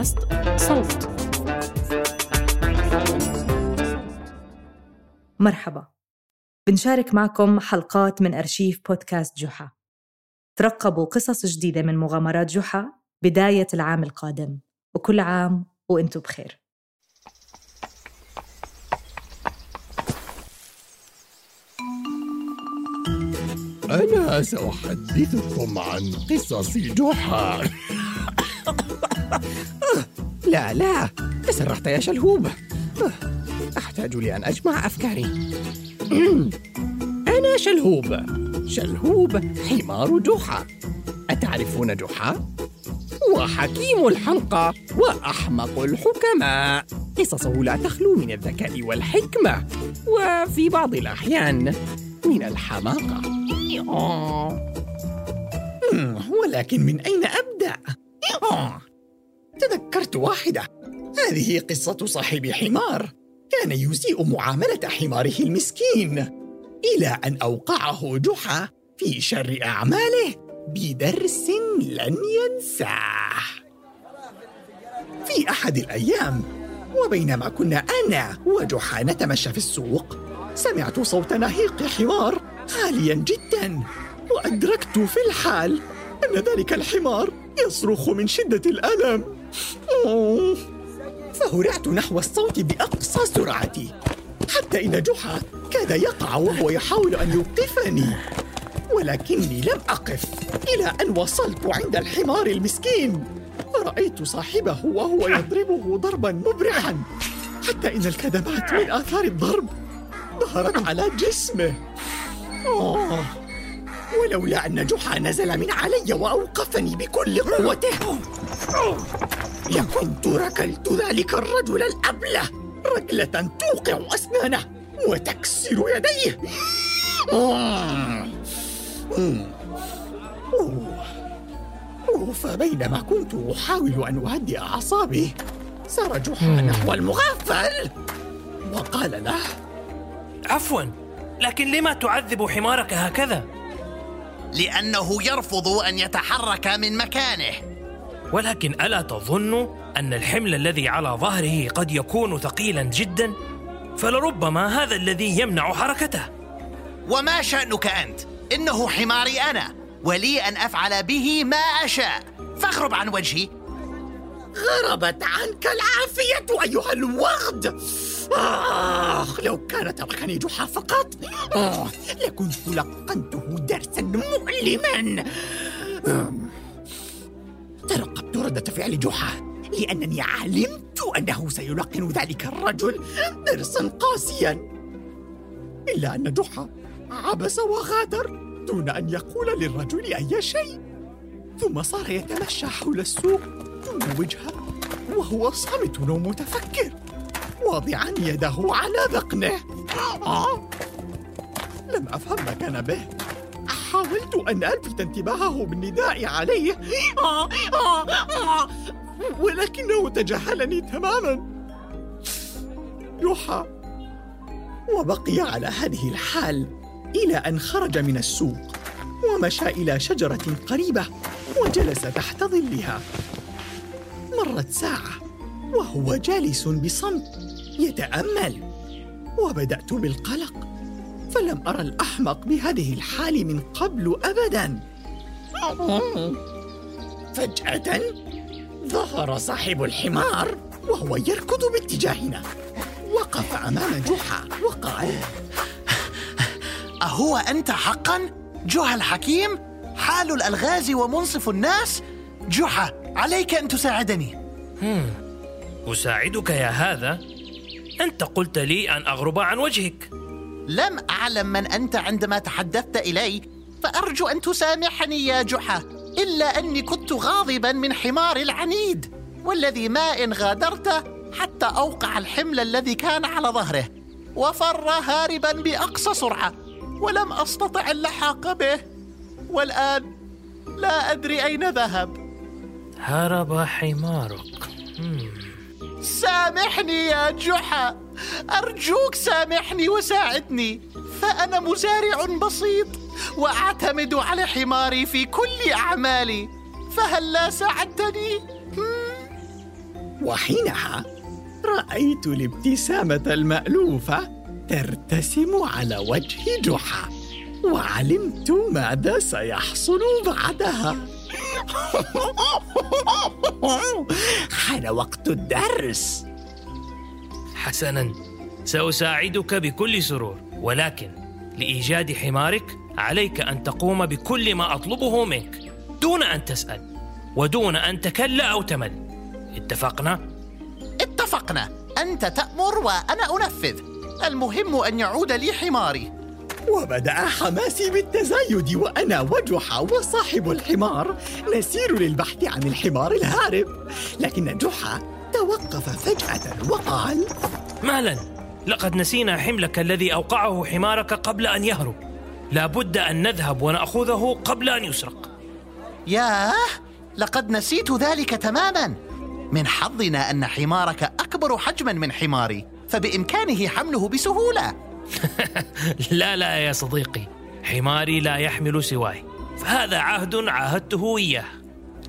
بودكاست صوت. مرحبا. بنشارك معكم حلقات من أرشيف بودكاست جحا. ترقبوا قصص جديدة من مغامرات جحا بداية العام القادم. وكل عام وأنتم بخير. أنا سأحدثكم عن قصص جحا. لا لا تسرحت يا شلهوب. أحتاج لأن أجمع أفكاري. أنا شلهوب. شلهوب حمار جحا. أتعرفون جحا؟ هو حكيم الحمقى وأحمق الحكماء. قصصه لا تخلو من الذكاء والحكمة وفي بعض الأحيان من الحماقة. ولكن من أين أبدأ؟ تذكرت واحدة. هذه قصة صاحب حمار. كان يسيء معاملة حماره المسكين إلى أن أوقعه جحا في شر أعماله بدرس لن ينساه. في أحد الأيام وبينما كنا أنا وجحا نتمشى في السوق سمعت صوت نهيق حمار عاليا جدا وأدركت في الحال أن ذلك الحمار يصرخ من شدة الألم. فهرعت نحو الصوت بأقصى سرعتي حتى إن جحا كاد يقع وهو يحاول أن يوقفني ولكني لم أقف إلى أن وصلت عند الحمار المسكين فرأيت صاحبه وهو يضربه ضربا مبرحا حتى إن الكدمات من آثار الضرب ظهرت على جسمه أوه. ولولا أن جحا نزل من علي وأوقفني بكل قوته لكنت ركلت ذلك الرجل الأبلة. ركلة توقع أسنانه وتكسر يديه. فبينما كنت أحاول أن أهدئ أعصابي سار جحا نحو المغفل. وقال له عفوا لكن لما تعذب حمارك هكذا؟ لأنه يرفض أن يتحرك من مكانه. ولكن ألا تظن أن الحمل الذي على ظهره قد يكون ثقيلا جدا؟ فلربما هذا الذي يمنع حركته. وما شأنك أنت؟ إنه حماري أنا ولي أن أفعل به ما أشاء. فاغرب عن وجهي. غربت عنك العافية أيها الوغد. آخ لو كان تركني جحا فقط. آه لكنت لقنته درسا مؤلما. ترقبت ردة فعل جحا لأنني علمت أنه سيلقن ذلك الرجل درسا قاسيا. إلا أن جحا عبس وغادر دون أن يقول للرجل أي شيء ثم صار يتمشى حول السوق دون وجهة وهو صامت ومتفكر واضعا يده على ذقنه آه. لم أفهم ما كان به. حاولت أن ألفت انتباهه بالنداء عليه. آه آه آه. ولكنه تجاهلني تماما. يوحى وبقي على هذه الحال إلى أن خرج من السوق ومشى إلى شجرة قريبة وجلس تحت ظلها. مرت ساعة وهو جالس بصمت يتأمل وبدأت بالقلق. فلم أرى الأحمق بهذه الحال من قبل أبدا فجأة ظهر صاحب الحمار وهو يركض باتجاهنا وقف أمام جحا وقال أهو أنت حقا؟ جحا الحكيم؟ حال الألغاز ومنصف الناس؟ جحا عليك أن تساعدني. أساعدك يا هذا؟ أنت قلت لي أن أغرب عن وجهك لم أعلم من أنت عندما تحدثت إلي فأرجو أن تسامحني يا جحا إلا أني كنت غاضبا من حمار العنيد والذي ما إن غادرته حتى أوقع الحمل الذي كان على ظهره وفر هاربا بأقصى سرعة ولم أستطع اللحاق به والآن لا أدري أين ذهب. هرب حمارك. سامحني يا جحا. أرجوك سامحني وساعدني فأنا مزارع بسيط وأعتمد على حماري في كل أعمالي فهل لا ساعدتني؟ وحينها رأيت الابتسامة المألوفة ترتسم على وجه جحا وعلمت ماذا سيحصل بعدها حان وقت الدرس حسنا. سأساعدك بكل سرور ولكن لإيجاد حمارك عليك أن تقوم بكل ما أطلبه منك دون أن تسأل ودون أن تكل أو تمل. اتفقنا؟ اتفقنا. أنت تأمر وأنا أنفذ. المهم أن يعود لي حماري. وبدأ حماسي بالتزايد وأنا وجحا وصاحب الحمار. نسير للبحث عن الحمار الهارب. لكن جحا توقف فجأة وقال مالا؟ لقد نسينا حملك الذي أوقعه حمارك قبل أن يهرب. لا بد أن نذهب ونأخذه قبل أن يسرق. ياه لقد نسيت ذلك تماما. من حظنا أن حمارك أكبر حجما من حماري فبإمكانه حمله بسهولة. لا لا يا صديقي حماري لا يحمل سواي. فهذا عهد عاهدته إياه.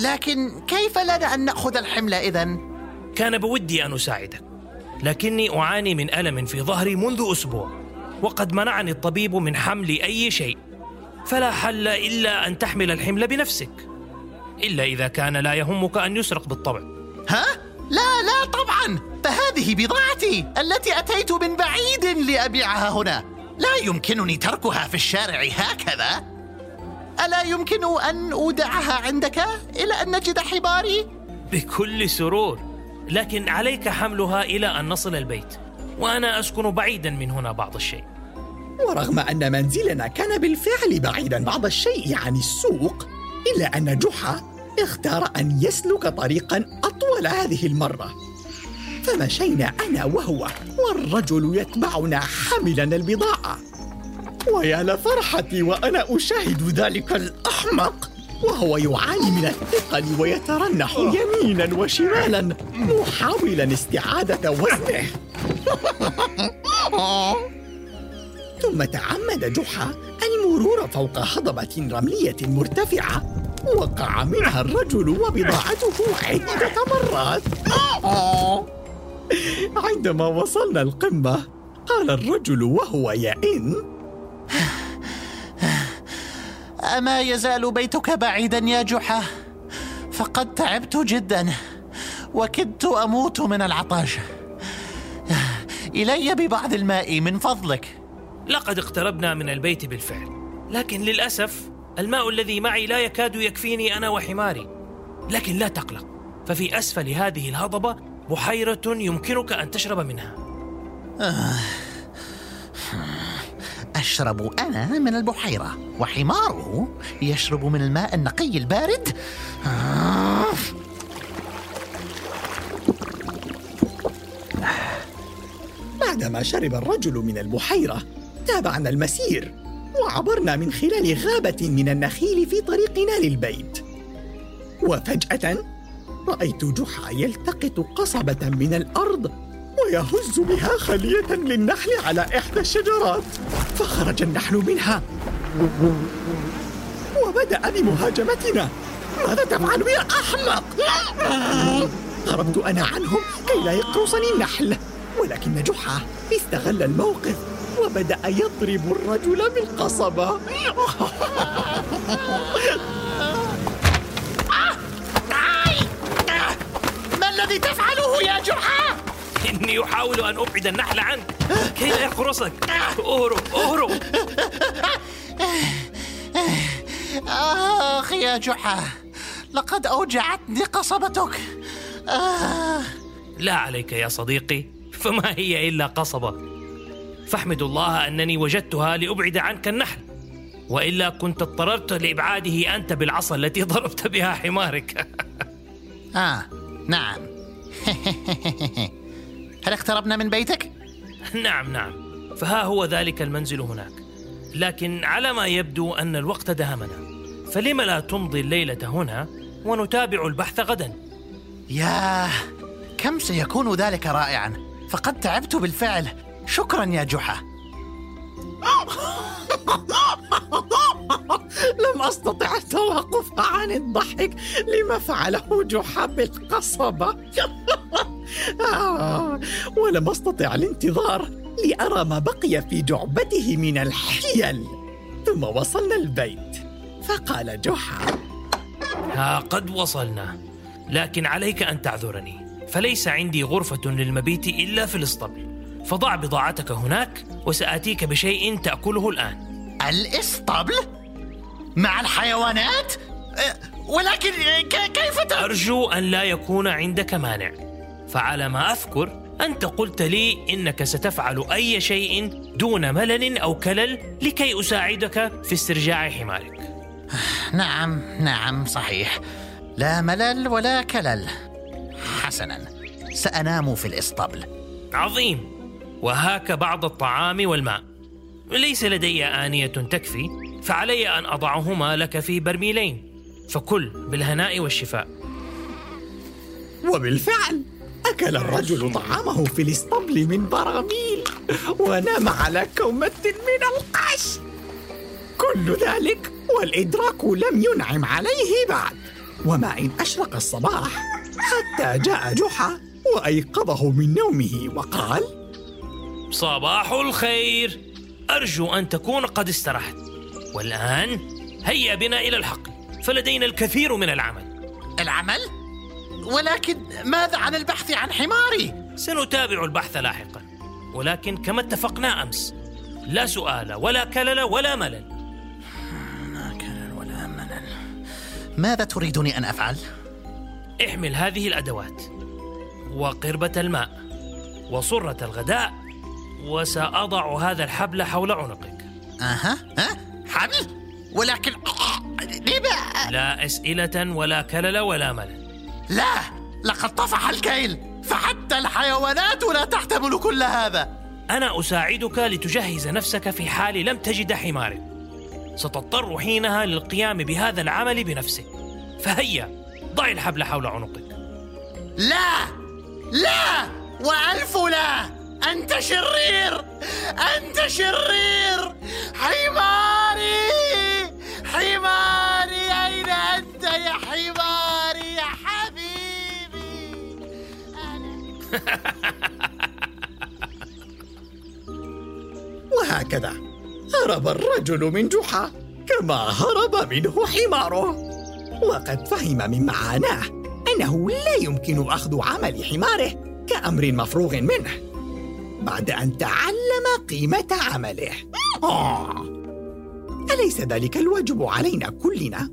لكن كيف لنا أن نأخذ الحمل إذا؟ كان بودي أن أساعدك لكني أعاني من ألم في ظهري منذ أسبوع وقد منعني الطبيب من حمل أي شيء فلا حل إلا أن تحمل الحمل بنفسك إلا إذا كان لا يهمك أن يسرق بالطبع ها؟ لا لا طبعا فهذه بضاعتي التي أتيت من بعيد لأبيعها هنا لا يمكنني تركها في الشارع هكذا ألا يمكن أن أودعها عندك إلى أن نجد حماري؟ بكل سرور لكن عليك حملها إلى أن نصل البيت وأنا أسكن بعيدا من هنا بعض الشيء. ورغم أن منزلنا كان بالفعل بعيدا بعض الشيء عن السوق إلا أن جحا اختار أن يسلك طريقا أطول هذه المرة. فمشينا أنا وهو والرجل يتبعنا حاملا البضاعة. ويا لفرحتي وأنا أشاهد ذلك الأحمق. وهو يعاني من الثقل ويترنح يمينا وشمالا محاولا استعادة وزنه. ثم تعمد جحا المرور فوق هضبة رملية مرتفعة وقع منها الرجل وبضاعته عدة مرات. عندما وصلنا القمة قال الرجل وهو يئن أما يزال بيتك بعيدا يا جحا. فقد تعبت جدا وكدت أموت من العطش. إلي ببعض الماء من فضلك. لقد اقتربنا من البيت بالفعل. لكن للأسف الماء الذي معي لا يكاد يكفيني أنا وحماري. لكن لا تقلق ففي أسفل هذه الهضبة بحيرة يمكنك أن تشرب منها. أشرب أنا من البحيرة وحماره يشرب من الماء النقي البارد. بعدما شرب الرجل من البحيرة تابعنا المسير وعبرنا من خلال غابة من النخيل في طريقنا للبيت. وفجأة رأيت جحا يلتقط قصبة من الأرض ويهز بها خلية للنحل على إحدى الشجرات. فخرج النحل منها وبدأ بمهاجمتنا ماذا تفعل يا أحمق؟ هربت أنا عنهم كي لا يقرصني النحل ولكن جحا استغل الموقف وبدأ يضرب الرجل بالقصبة ما الذي تفعله يا جحا؟ إني أحاول أن أبعد النحل عنك. كي لا يقرصك أهرب أهرب. آخ يا جحا لقد أوجعتني قصبتك آه. لا عليك يا صديقي فما هي إلا قصبة. فاحمد الله أنني وجدتها لأبعد عنك النحل. وإلا كنت اضطررت لإبعاده أنت بالعصا التي ضربت بها حمارك. آه نعم. هل اقتربنا من بيتك؟ نعم نعم. فها هو ذلك المنزل هناك. لكن على ما يبدو أن الوقت دهمنا. فلم لا تمضي الليلة هنا ونتابع البحث غدا؟ ياه كم سيكون ذلك رائعا. فقد تعبت بالفعل. شكرا يا جحا. لم أستطع التوقف عن الضحك. لما فعله جحا بالقصبة. آه ولم أستطع الانتظار لأرى ما بقي في جعبته من الحيل. ثم وصلنا البيت. فقال جحا ها قد وصلنا. لكن عليك أن تعذرني. فليس عندي غرفة للمبيت إلا في الاسطبل. فضع بضاعتك هناك وسآتيك بشيء تأكله الآن. الإسطبل؟ مع الحيوانات؟ أه، ولكن ك- كيف ت... أرجو أن لا يكون عندك مانع. فعلى ما أذكر أنت قلت لي إنك ستفعل أي شيء دون ملل أو كلل لكي أساعدك في استرجاع حمارك. نعم نعم صحيح. لا ملل ولا كلل. حسنا سأنام في الإسطبل. عظيم. وهاك بعض الطعام والماء. ليس لدي آنية تكفي فعلي أن أضعهما لك في برميلين. فكل بالهناء والشفاء. وبالفعل. أكل الرجل طعامه في الاسطبل من براميل ونام على كومة من القش. كل ذلك والإدراك لم ينعم عليه بعد. وما إن أشرق الصباح حتى جاء جحا وأيقظه من نومه وقال صباح الخير. أرجو أن تكون قد استرحت. والآن هيا بنا إلى الحقل فلدينا الكثير من العمل. العمل؟ ولكن ماذا عن البحث عن حماري؟ سنتابع البحث لاحقا ولكن كما اتفقنا أمس لا سؤال ولا كلل ولا ملل لا كلل ولا ملل ماذا تريدني أن أفعل؟ احمل هذه الأدوات وقربة الماء وصرة الغداء وسأضع هذا الحبل حول عنقك أها ها؟ حبل؟ ولكن لما؟ لا أسئلة ولا كلل ولا ملل لا! لقد طفح الكيل! فحتى الحيوانات لا تحتمل كل هذا! أنا أساعدك لتجهز نفسك في حال لم تجد حمارك ستضطر حينها للقيام بهذا العمل بنفسك. فهيا ضع الحبل حول عنقك. لا! لا! وألف لا أنت شرير! أنت شرير! حماري! حماري! وهكذا هرب الرجل من جحا كما هرب منه حماره. وقد فهم من معاناه أنه لا يمكن أخذ عمل حماره كأمر مفروغ منه بعد أن تعلم قيمة عمله. آه. أليس ذلك الواجب علينا كلنا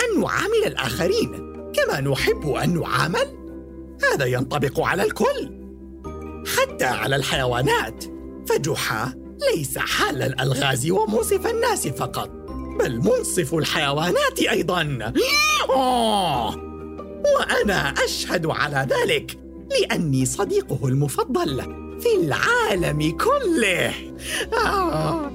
أن نعامل الآخرين كما نحب أن نعامل؟ هذا ينطبق على الكل. حتى على الحيوانات. فجحا ليس حال الألغاز ومنصف الناس فقط بل منصف الحيوانات أيضا. آه! وأنا أشهد على ذلك لأني صديقه المفضل في العالم كله. آه.